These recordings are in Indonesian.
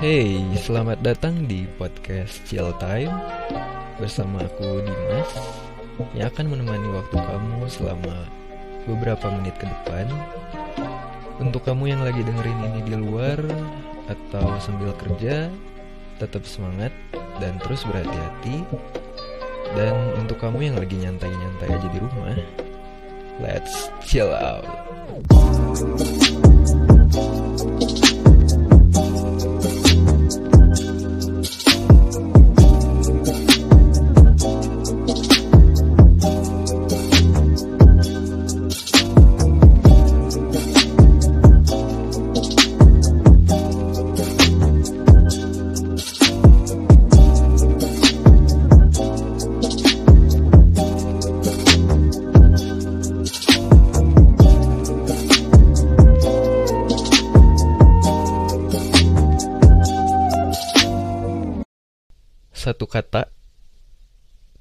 Hey, selamat datang di podcast Chill Time. Bersama aku Dimas Yang akan menemani waktu kamu selama beberapa menit ke depan. Untuk kamu yang lagi dengerin ini di luar Atau sambil kerja Tetap semangat dan terus berhati-hati. Dan untuk kamu yang lagi nyantai-nyantai aja di rumah Let's chill out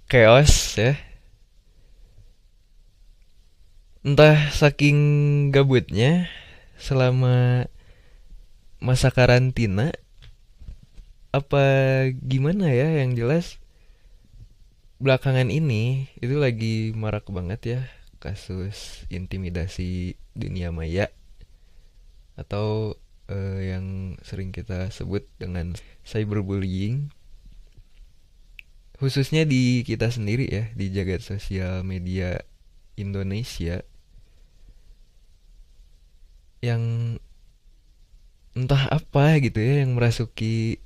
chaos ya. Entah saking gabutnya selama masa karantina apa gimana ya yang jelas belakangan ini itu lagi marak banget ya kasus intimidasi dunia maya atau eh, yang sering kita sebut dengan cyberbullying khususnya di kita sendiri ya di jagat sosial media Indonesia yang entah apa gitu ya yang merasuki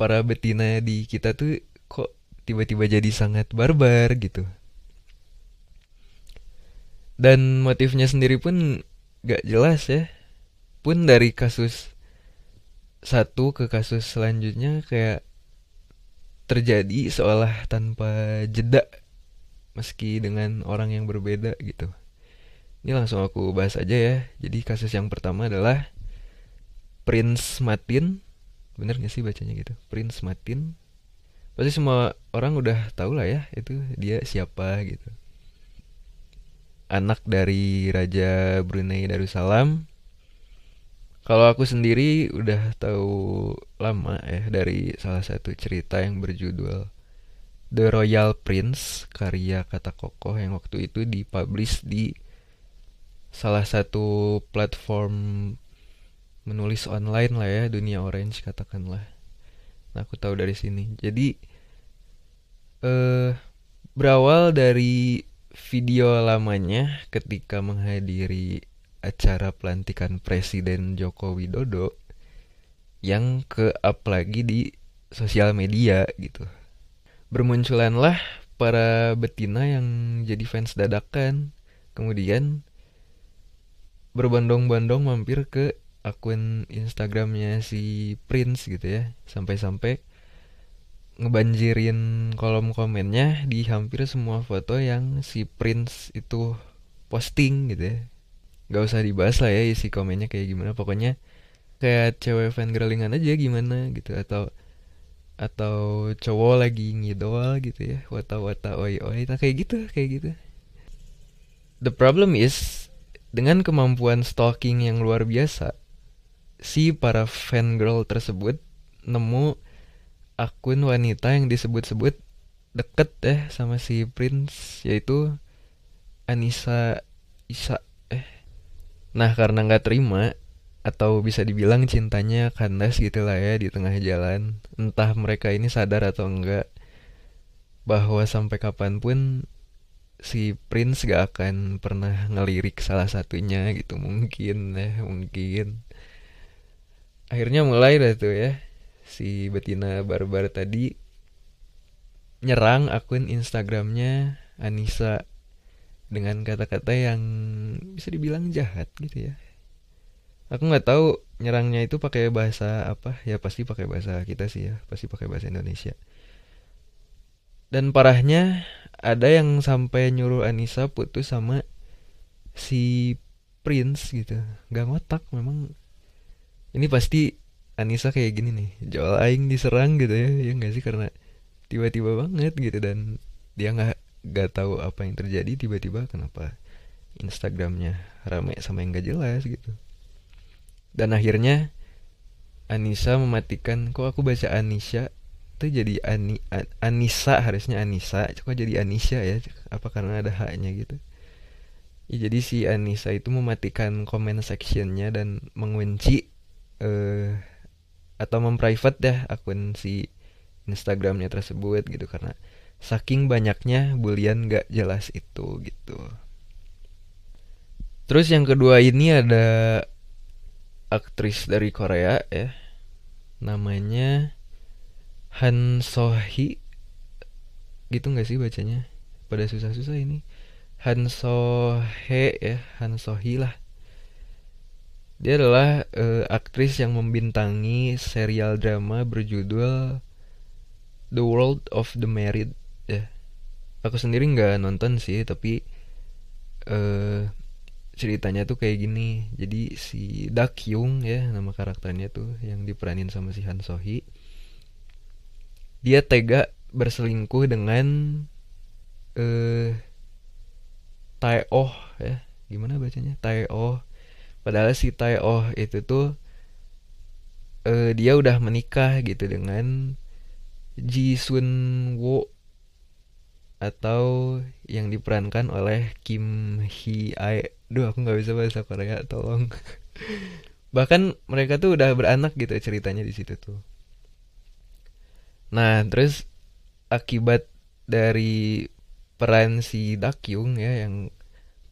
para betina di kita tuh kok tiba-tiba jadi sangat barbar gitu. Dan motifnya sendiri pun gak jelas ya. Pun dari kasus satu ke kasus selanjutnya kayak terjadi seolah tanpa jeda meski dengan orang yang berbeda gitu. Ini langsung aku bahas aja ya. Jadi kasus yang pertama adalah Prince Martin. Bener gak sih bacanya gitu? Prince Martin. Pasti semua orang udah tahu lah ya itu dia siapa gitu. Anak dari Raja Brunei Darussalam kalau aku sendiri udah tahu lama ya dari salah satu cerita yang berjudul The Royal Prince karya kata kokoh yang waktu itu dipublish di salah satu platform menulis online lah ya dunia orange katakanlah. Nah aku tahu dari sini. Jadi eh berawal dari video lamanya ketika menghadiri acara pelantikan Presiden Joko Widodo yang ke up lagi di sosial media gitu. Bermunculanlah para betina yang jadi fans dadakan. Kemudian berbondong-bondong mampir ke akun Instagramnya si Prince gitu ya. Sampai-sampai ngebanjirin kolom komennya di hampir semua foto yang si Prince itu posting gitu ya gak usah dibahas lah ya isi komennya kayak gimana. Pokoknya kayak cewek fan girlingan aja gimana gitu. Atau atau cowok lagi ngidol gitu ya. Wata wata oi oi nah kayak gitu kayak gitu. The problem is dengan kemampuan stalking yang luar biasa si para fan girl tersebut nemu akun wanita yang disebut-sebut deket deh sama si Prince yaitu Anissa Isa Nah karena nggak terima atau bisa dibilang cintanya kandas gitu lah ya di tengah jalan. Entah mereka ini sadar atau enggak bahwa sampai kapan pun si Prince gak akan pernah ngelirik salah satunya gitu mungkin ya mungkin. Akhirnya mulai dah tuh ya si betina barbar tadi nyerang akun Instagramnya Anissa dengan kata-kata yang bisa dibilang jahat gitu ya. Aku nggak tahu nyerangnya itu pakai bahasa apa. Ya pasti pakai bahasa kita sih ya. Pasti pakai bahasa Indonesia. Dan parahnya ada yang sampai nyuruh Anissa putus sama si Prince gitu. Nggak ngotak memang. Ini pasti Anissa kayak gini nih. Jual aing diserang gitu ya. Ya nggak sih? Karena tiba-tiba banget gitu. Dan dia nggak gak tahu apa yang terjadi. Tiba-tiba kenapa Instagramnya rame sama yang gak jelas gitu. Dan akhirnya Anissa mematikan kok aku baca Anisha itu jadi Ani An Anissa harusnya Anissa. Kok jadi Anisha ya? Apa karena ada haknya gitu? Ya, jadi si Anissa itu mematikan comment sectionnya dan mengunci eh, atau memprivate ya akun si Instagramnya tersebut gitu. Karena saking banyaknya bulian gak jelas itu gitu terus yang kedua ini ada aktris dari Korea ya. Namanya Han Sohee. Gitu nggak sih bacanya? Pada susah-susah ini. Han Sohee ya. Han Sohee lah. Dia adalah uh, aktris yang membintangi serial drama berjudul The World of the Married ya. Aku sendiri nggak nonton sih tapi uh, ceritanya tuh kayak gini. Jadi si Dak Yung ya nama karakternya tuh yang diperanin sama si Han Sohee dia tega berselingkuh dengan eh Tai Oh ya. Gimana bacanya? Tai Oh padahal si Tai Oh itu tuh eh, dia udah menikah gitu dengan Ji Sun Wo atau yang diperankan oleh Kim Hee Ae. Duh, aku nggak bisa bahasa Korea, tolong. Bahkan mereka tuh udah beranak gitu ceritanya di situ tuh. Nah, terus akibat dari peran si Dakyung ya yang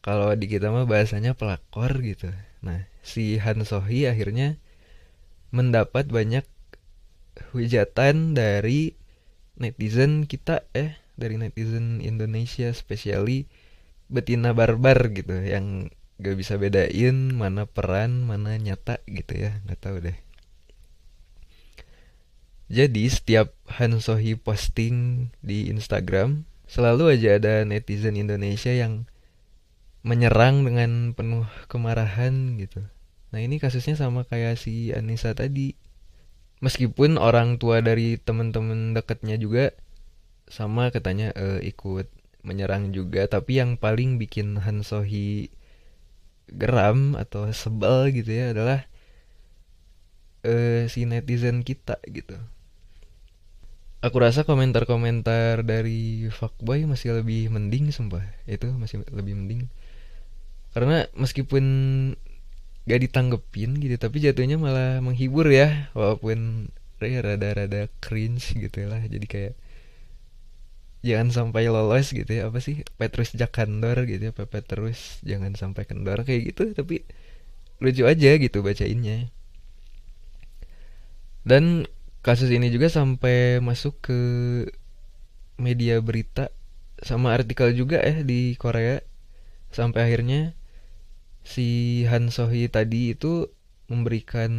kalau di kita mah bahasanya pelakor gitu. Nah, si Han Sohee akhirnya mendapat banyak hujatan dari netizen kita eh dari netizen Indonesia spesiali betina barbar gitu yang gak bisa bedain mana peran mana nyata gitu ya nggak tahu deh. Jadi setiap Han Sohi posting di Instagram selalu aja ada netizen Indonesia yang menyerang dengan penuh kemarahan gitu. Nah ini kasusnya sama kayak si Anissa tadi. Meskipun orang tua dari temen-temen dekatnya juga sama katanya uh, ikut menyerang juga tapi yang paling bikin Han Sohi geram atau sebel gitu ya adalah uh, si netizen kita gitu. Aku rasa komentar-komentar dari fuckboy masih lebih mending sumpah. Itu masih lebih mending. Karena meskipun gak ditanggepin gitu tapi jatuhnya malah menghibur ya walaupun ya rada-rada cringe gitu lah. Jadi kayak jangan sampai lolos gitu ya. Apa sih? Petrus Jakandor gitu ya Pepe terus. Jangan sampai kendor kayak gitu tapi lucu aja gitu bacainnya. Dan kasus ini juga sampai masuk ke media berita sama artikel juga ya di Korea. Sampai akhirnya si Han Sohee tadi itu memberikan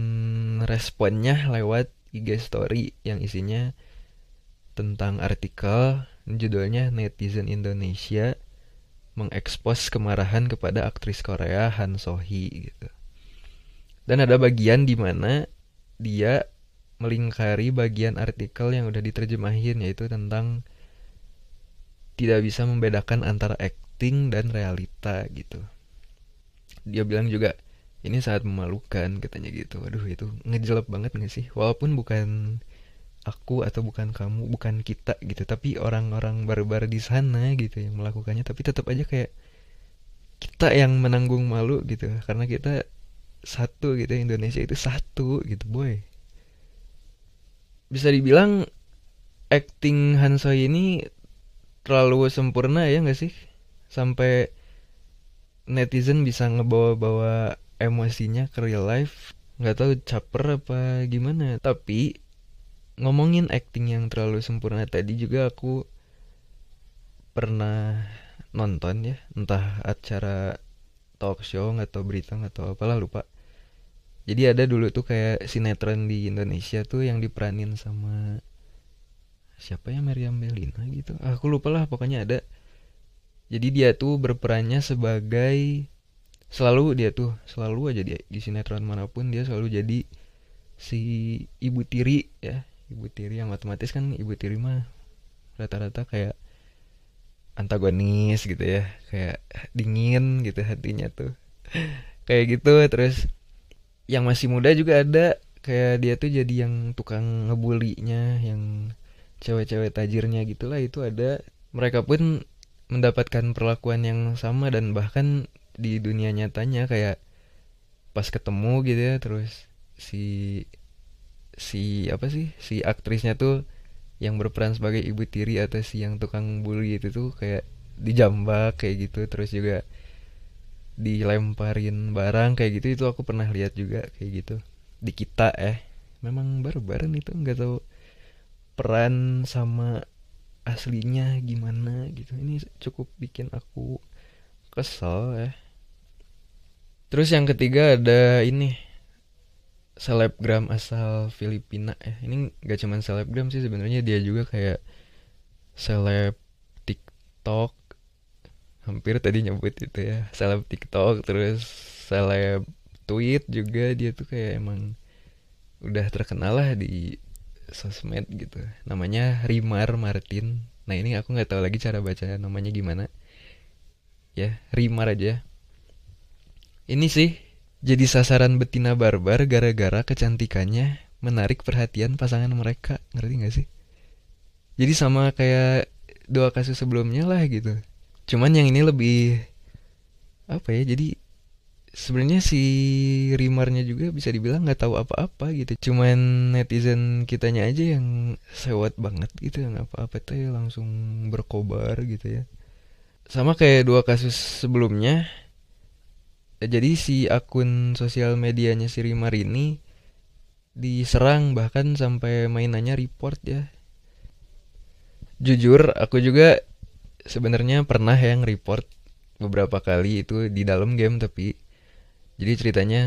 responnya lewat IG story yang isinya tentang artikel Judulnya Netizen Indonesia mengekspos kemarahan kepada aktris Korea Han Sohee gitu. Dan ada bagian di mana dia melingkari bagian artikel yang udah diterjemahin yaitu tentang tidak bisa membedakan antara acting dan realita gitu. Dia bilang juga ini sangat memalukan katanya gitu. Waduh itu ngejelep banget gak sih? Walaupun bukan aku atau bukan kamu bukan kita gitu. Tapi orang-orang barbar di sana gitu yang melakukannya. Tapi tetap aja kayak kita yang menanggung malu gitu. Karena kita satu gitu Indonesia itu satu gitu boy. Bisa dibilang acting Hanso ini terlalu sempurna ya nggak sih? Sampai netizen bisa ngebawa-bawa emosinya ke real life. Nggak tahu caper apa gimana. Tapi ngomongin acting yang terlalu sempurna tadi juga aku pernah nonton ya. Entah acara talk show atau berita atau apalah lupa. Jadi ada dulu tuh kayak sinetron di Indonesia tuh yang diperanin sama siapa ya Meriam Belina gitu. Aku lupa lah pokoknya ada. Jadi dia tuh berperannya sebagai selalu dia tuh selalu aja dia di sinetron mana pun dia selalu jadi si ibu tiri ya ibu tiri yang otomatis kan ibu tiri mah rata-rata kayak antagonis gitu ya kayak dingin gitu hatinya tuh. Kayak gitu terus yang masih muda juga ada kayak dia tuh jadi yang tukang ngebulinya yang cewek-cewek tajirnya gitulah itu ada. Mereka pun mendapatkan perlakuan yang sama dan bahkan di dunia nyatanya kayak pas ketemu gitu ya terus si si apa sih si aktrisnya tuh yang berperan sebagai ibu tiri atau si yang tukang bully itu tuh kayak dijambak kayak gitu terus juga dilemparin barang kayak gitu. Itu aku pernah lihat juga kayak gitu. Di kita eh. Memang barbaran itu nggak tahu peran sama aslinya gimana gitu. Ini cukup bikin aku kesel ya terus yang ketiga ada ini selebgram asal Filipina. Ya ini nggak cuman selebgram sih sebenarnya dia juga kayak seleb TikTok. Hampir tadi nyebut itu ya seleb TikTok terus seleb tweet juga dia tuh kayak emang udah terkenal lah di sosmed gitu. Namanya Rimar Martin. Nah ini aku nggak tahu lagi cara baca namanya gimana. Ya Rimar aja. Ini sih jadi sasaran betina barbar gara-gara kecantikannya menarik perhatian pasangan mereka. Ngerti gak sih? Jadi sama kayak dua kasus sebelumnya lah gitu. Cuman yang ini lebih apa ya jadi sebenarnya si Rimarnya juga bisa dibilang nggak tahu apa-apa gitu. Cuman netizen kitanya aja yang sewot banget gitu yang apa-apa tuh ya langsung berkobar gitu ya. Sama kayak dua kasus sebelumnya jadi si akun sosial medianya si Rimar ini diserang bahkan sampai mainannya report ya. Jujur aku juga sebenarnya pernah yang report beberapa kali itu di dalam game tapi jadi ceritanya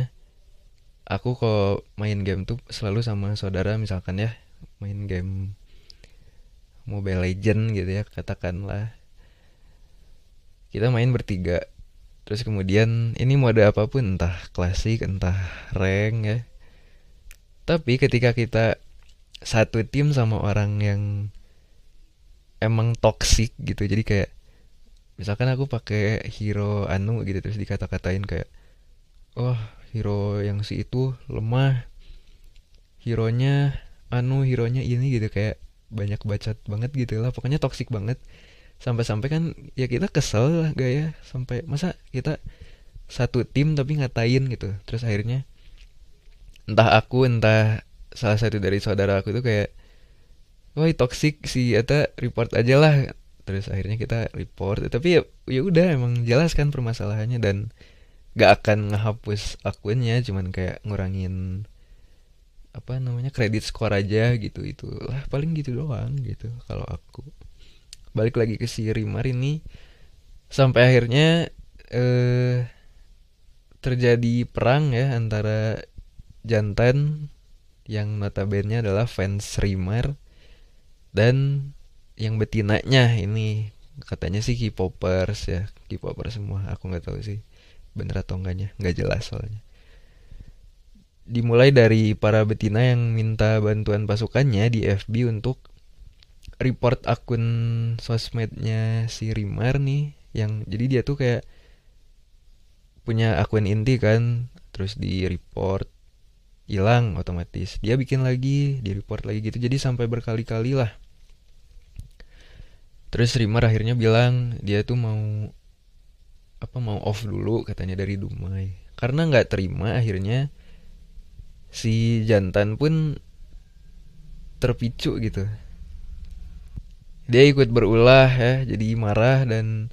aku kok main game tuh selalu sama saudara misalkan ya main game Mobile Legend gitu ya katakanlah. Kita main bertiga terus kemudian ini mode apa pun entah klasik entah rank ya. Tapi ketika kita satu tim sama orang yang emang toxic gitu jadi kayak misalkan aku pakai hero anu gitu terus dikata-katain kayak oh hero yang si itu lemah hero-nya anu hero-nya ini gitu. Kayak banyak bacot banget gitu lah pokoknya toksik banget sampai-sampai kan ya kita kesel lah gak ya? Sampai masa kita satu tim tapi ngatain gitu. Terus akhirnya entah aku entah salah satu dari saudara aku tuh kayak wah toksik si eta report aja lah. Terus akhirnya kita report. Tapi ya ya udah emang jelas kan permasalahannya dan gak akan ngehapus akunnya cuman kayak ngurangin apa namanya kredit skor aja gitu itulah. Paling gitu doang gitu kalau aku balik lagi ke si Rimar ini. Sampai akhirnya eh terjadi perang ya antara jantan yang notabene adalah fans Rimar dan yang betinanya ini. Katanya sih K-popers ya K-popers semua. Aku nggak tahu sih bener atau enggaknya. Nggak jelas soalnya. Dimulai dari para betina yang minta bantuan pasukannya di FB untuk report akun sosmednya si Rimar nih yang jadi dia tuh kayak punya akun inti kan terus di report hilang otomatis. Dia bikin lagi di report lagi gitu jadi sampai berkali-kali lah. Terus Rimar akhirnya bilang dia tuh mau apa mau off dulu katanya dari Dumai. Karena nggak terima akhirnya si jantan pun terpicu gitu dia ikut berulah ya jadi marah dan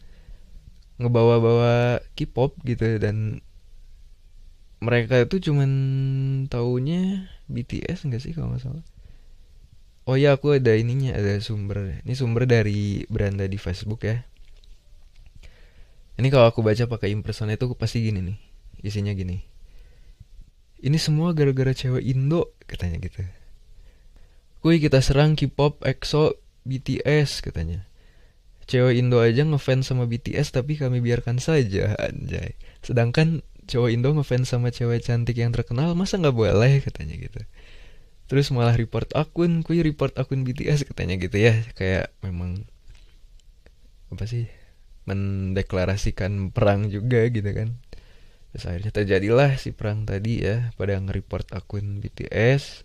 ngebawa-bawa K-pop gitu dan mereka itu cuman taunya BTS enggak sih kalau nggak salah oh ya aku ada ininya ada sumber ini sumber dari beranda di Facebook ya ini kalau aku baca pakai impersonate itu pasti gini nih. Isinya gini. Ini semua gara-gara cewek Indo katanya gitu. Kuy kita serang K-pop, EXO, BTS katanya. Cewek Indo aja ngefans sama BTS tapi kami biarkan saja anjay. Sedangkan cowok Indo ngefans sama cewek cantik yang terkenal masa nggak boleh katanya gitu. Terus malah report akun, kuy report akun BTS katanya gitu ya. Kayak memang apa sih mendeklarasikan perang juga gitu kan terus akhirnya terjadilah si perang tadi ya pada nge-report akun BTS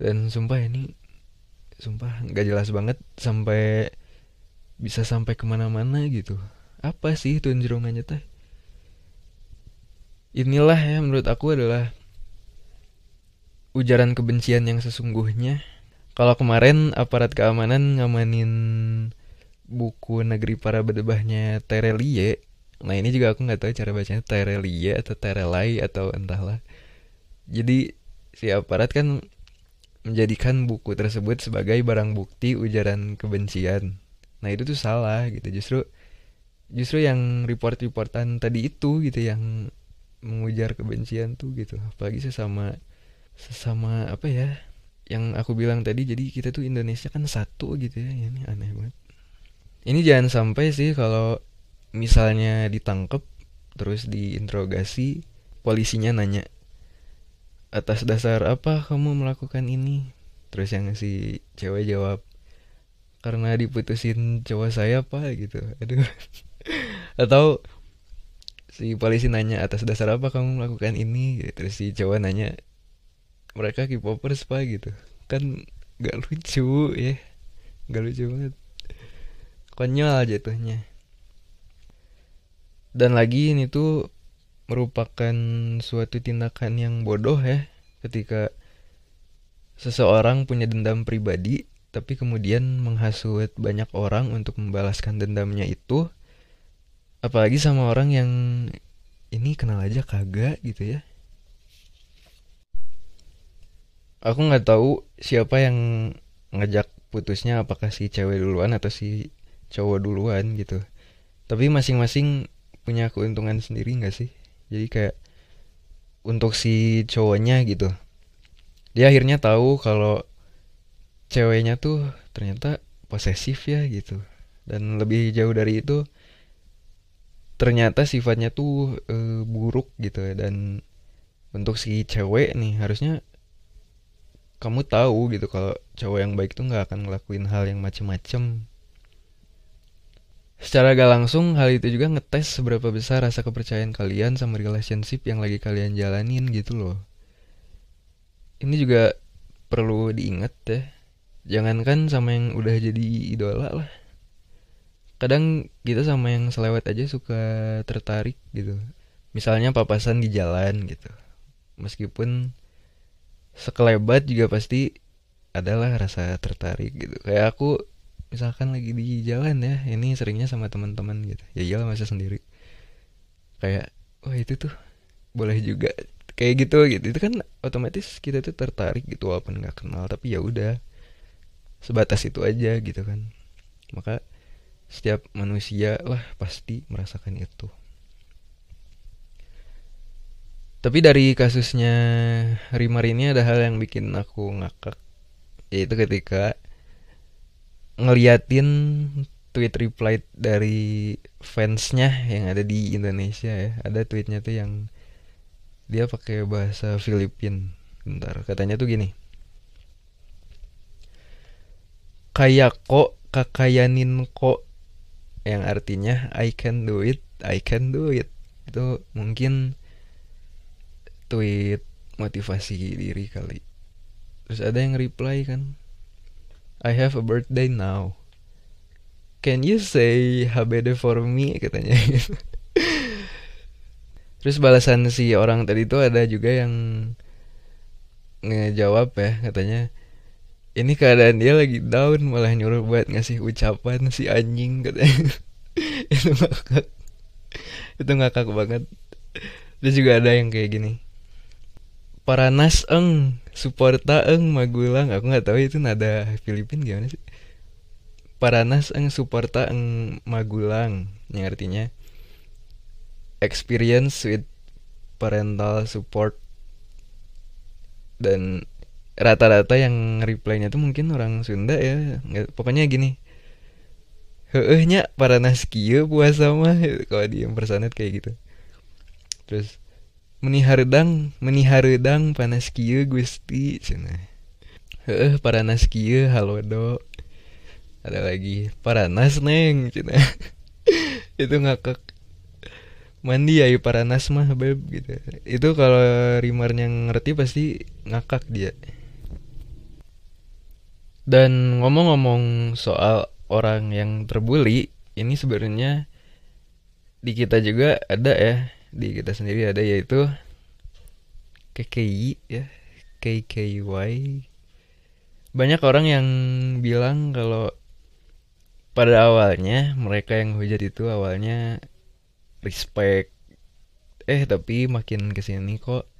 dan sumpah ini sumpah nggak jelas banget sampai bisa sampai ke mana-mana gitu. Apa sih tuan jerongannya teh? Inilah ya menurut aku adalah ujaran kebencian yang sesungguhnya. Kalau kemarin aparat keamanan ngamanin buku negeri para berdebahnya Terelie nah ini juga aku nggak tahu cara bacanya Terelie atau Terelai atau entahlah. Jadi si aparat kan menjadikan buku tersebut sebagai barang bukti ujaran kebencian. Nah itu tuh salah gitu. Justru justru yang report-reportan tadi itu gitu yang mengujar kebencian tuh gitu. Apalagi sesama sesama apa ya? Yang aku bilang tadi jadi kita tuh Indonesia kan satu gitu ya. Ini aneh banget. Ini jangan sampai sih kalau misalnya ditangkap terus diinterogasi polisinya nanya atas dasar apa kamu melakukan ini? Terus yang si cewek jawab karena diputusin cowok saya apa gitu. Aduh. Atau si polisi nanya atas dasar apa kamu melakukan ini? Terus si cowok nanya mereka K-popers apa gitu. Kan gak lucu ya. Gak lucu banget. Konyol jatuhnya. Dan lagi ini tuh merupakan suatu tindakan yang bodoh ya ketika seseorang punya dendam pribadi tapi kemudian menghasut banyak orang untuk membalaskan dendamnya itu apalagi sama orang yang ini kenal aja kagak gitu ya. Aku nggak tahu siapa yang ngajak putusnya apakah si cewek duluan atau si cowok duluan gitu. Tapi masing-masing punya keuntungan sendiri nggak sih jadi kayak untuk si cowoknya gitu. Dia akhirnya tahu kalau ceweknya tuh ternyata posesif ya gitu. Dan lebih jauh dari itu ternyata sifatnya tuh e, buruk gitu dan untuk si cewek nih harusnya kamu tahu gitu kalau cowok yang baik tuh nggak akan ngelakuin hal yang macem-macem Secara gak langsung, hal itu juga ngetes seberapa besar rasa kepercayaan kalian sama relationship yang lagi kalian jalanin gitu loh. Ini juga perlu diingat ya. Jangankan sama yang udah jadi idola lah. Kadang kita sama yang selewat aja suka tertarik gitu. Misalnya papasan di jalan gitu. Meskipun sekelebat juga pasti adalah rasa tertarik gitu. Kayak aku misalkan lagi di jalan ya ini seringnya sama teman-teman gitu. Ya iyalah masa sendiri. Kayak wah itu tuh boleh juga. Kayak gitu gitu. Itu kan otomatis kita tuh tertarik gitu walaupun nggak kenal tapi ya udah sebatas itu aja gitu kan. Maka setiap manusia lah pasti merasakan itu. Tapi dari kasusnya Rimar ini ada hal yang bikin aku ngakak yaitu ketika ngeliatin tweet reply dari fansnya yang ada di Indonesia ya. Ada tweetnya tuh yang dia pakai bahasa Filipin. Bentar katanya tuh gini. Kayak kok kakayanin kok yang artinya I can do it I can do it. Itu mungkin tweet motivasi diri kali. Terus ada yang reply kan I have a birthday now. Can you say habede for me? Katanya. Terus balasan si orang tadi itu ada juga yang ngejawab ya katanya ini keadaan dia lagi down malah nyuruh buat ngasih ucapan si anjing katanya. Itu ngakak. Itu ngakak banget. Terus juga ada yang kayak gini Paranas eng. Suporta eng Magulang. Aku nggak tahu itu nada Filipin gimana sih. Paranas eng Suporta eng Magulang. Yang artinya experience with parental support. Dan rata-rata yang reply-nya tuh mungkin orang Sunda ya. Nggak, pokoknya gini. Heehnya Paranas kieu puasa mah. Kalau di impersonate kayak gitu. Terus meniharudang meniharudang panas kieu gusti eh kieu halo ada lagi paranas neng cina. Itu ngakak. Mandi ya Paranas mah beb gitu. Itu kalau Rimarnya ngerti pasti ngakak dia. Dan ngomong-ngomong soal orang yang terbuli ini sebenarnya di kita juga ada ya di kita sendiri ada yaitu KKI ya KKY banyak orang yang bilang kalau pada awalnya mereka yang hujat itu awalnya respect. Eh tapi makin ke sini kok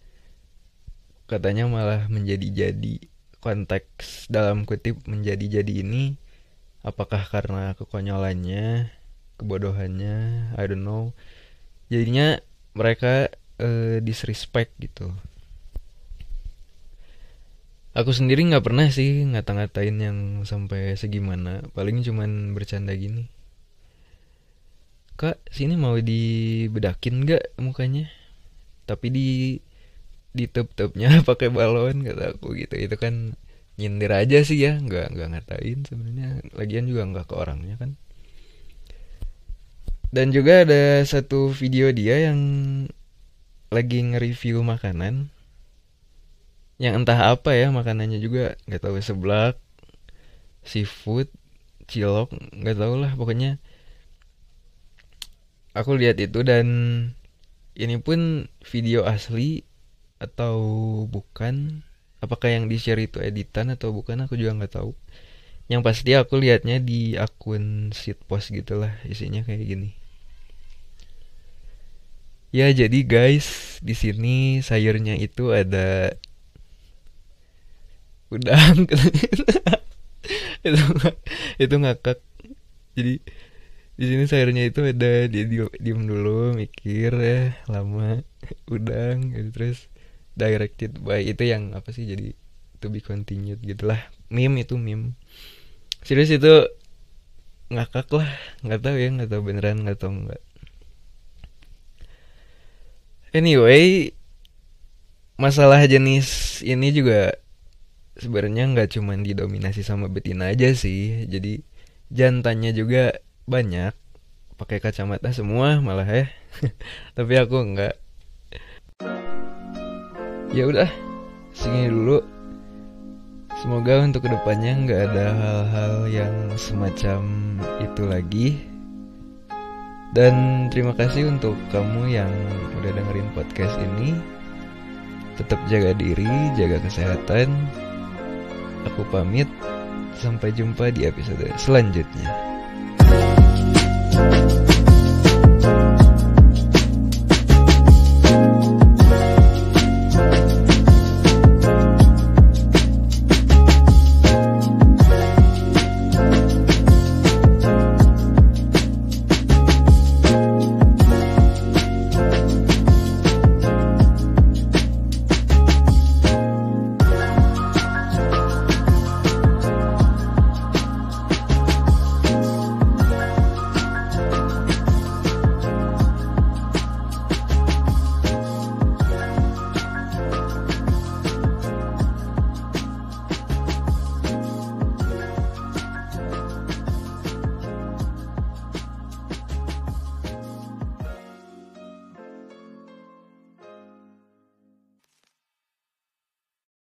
katanya malah menjadi-jadi. Konteks dalam kutip menjadi-jadi ini apakah karena kekonyolannya kebodohannya? I don't know. Jadinya mereka uh, disrespect gitu Aku sendiri nggak pernah sih ngata-ngatain yang sampai segimana. Paling cuman bercanda gini. Kak, sini mau dibedakin nggak mukanya? Tapi di di tep-tepnya pakai balon kata aku gitu. Itu kan nyindir aja sih ya, nggak nggak ngatain sebenarnya. Lagian juga nggak ke orangnya kan. Dan juga ada satu video dia yang lagi nge-review makanan. Yang entah apa ya makanannya juga nggak tahu seblak seafood cilok nggak tahu lah pokoknya. Aku lihat itu dan ini pun video asli atau bukan? Apakah yang di share itu editan atau bukan? Aku juga nggak tahu. Yang pasti aku lihatnya di akun post gitulah isinya kayak gini ya jadi guys di sini sayurnya itu ada udang. Itu itu ngakak. Jadi di sini sayurnya itu ada dia di, diem dulu mikir ya lama udang gitu. Terus directed by itu yang apa sih jadi to be continued gitulah. Meme itu meme. Serius itu ngakak lah. Nggak tahu ya nggak tahu beneran nggak tahu nggak anyway masalah jenis ini juga sebenarnya nggak cuma didominasi sama betina aja sih. Jadi jantannya juga banyak. Pakai kacamata semua malah ya. Tapi aku nggak. Ya udah sini dulu. Semoga untuk ke depannya nggak ada hal-hal yang semacam itu lagi dan terima kasih untuk kamu yang udah dengerin podcast ini. Tetap jaga diri jaga kesehatan. Aku pamit, sampai jumpa di episode selanjutnya.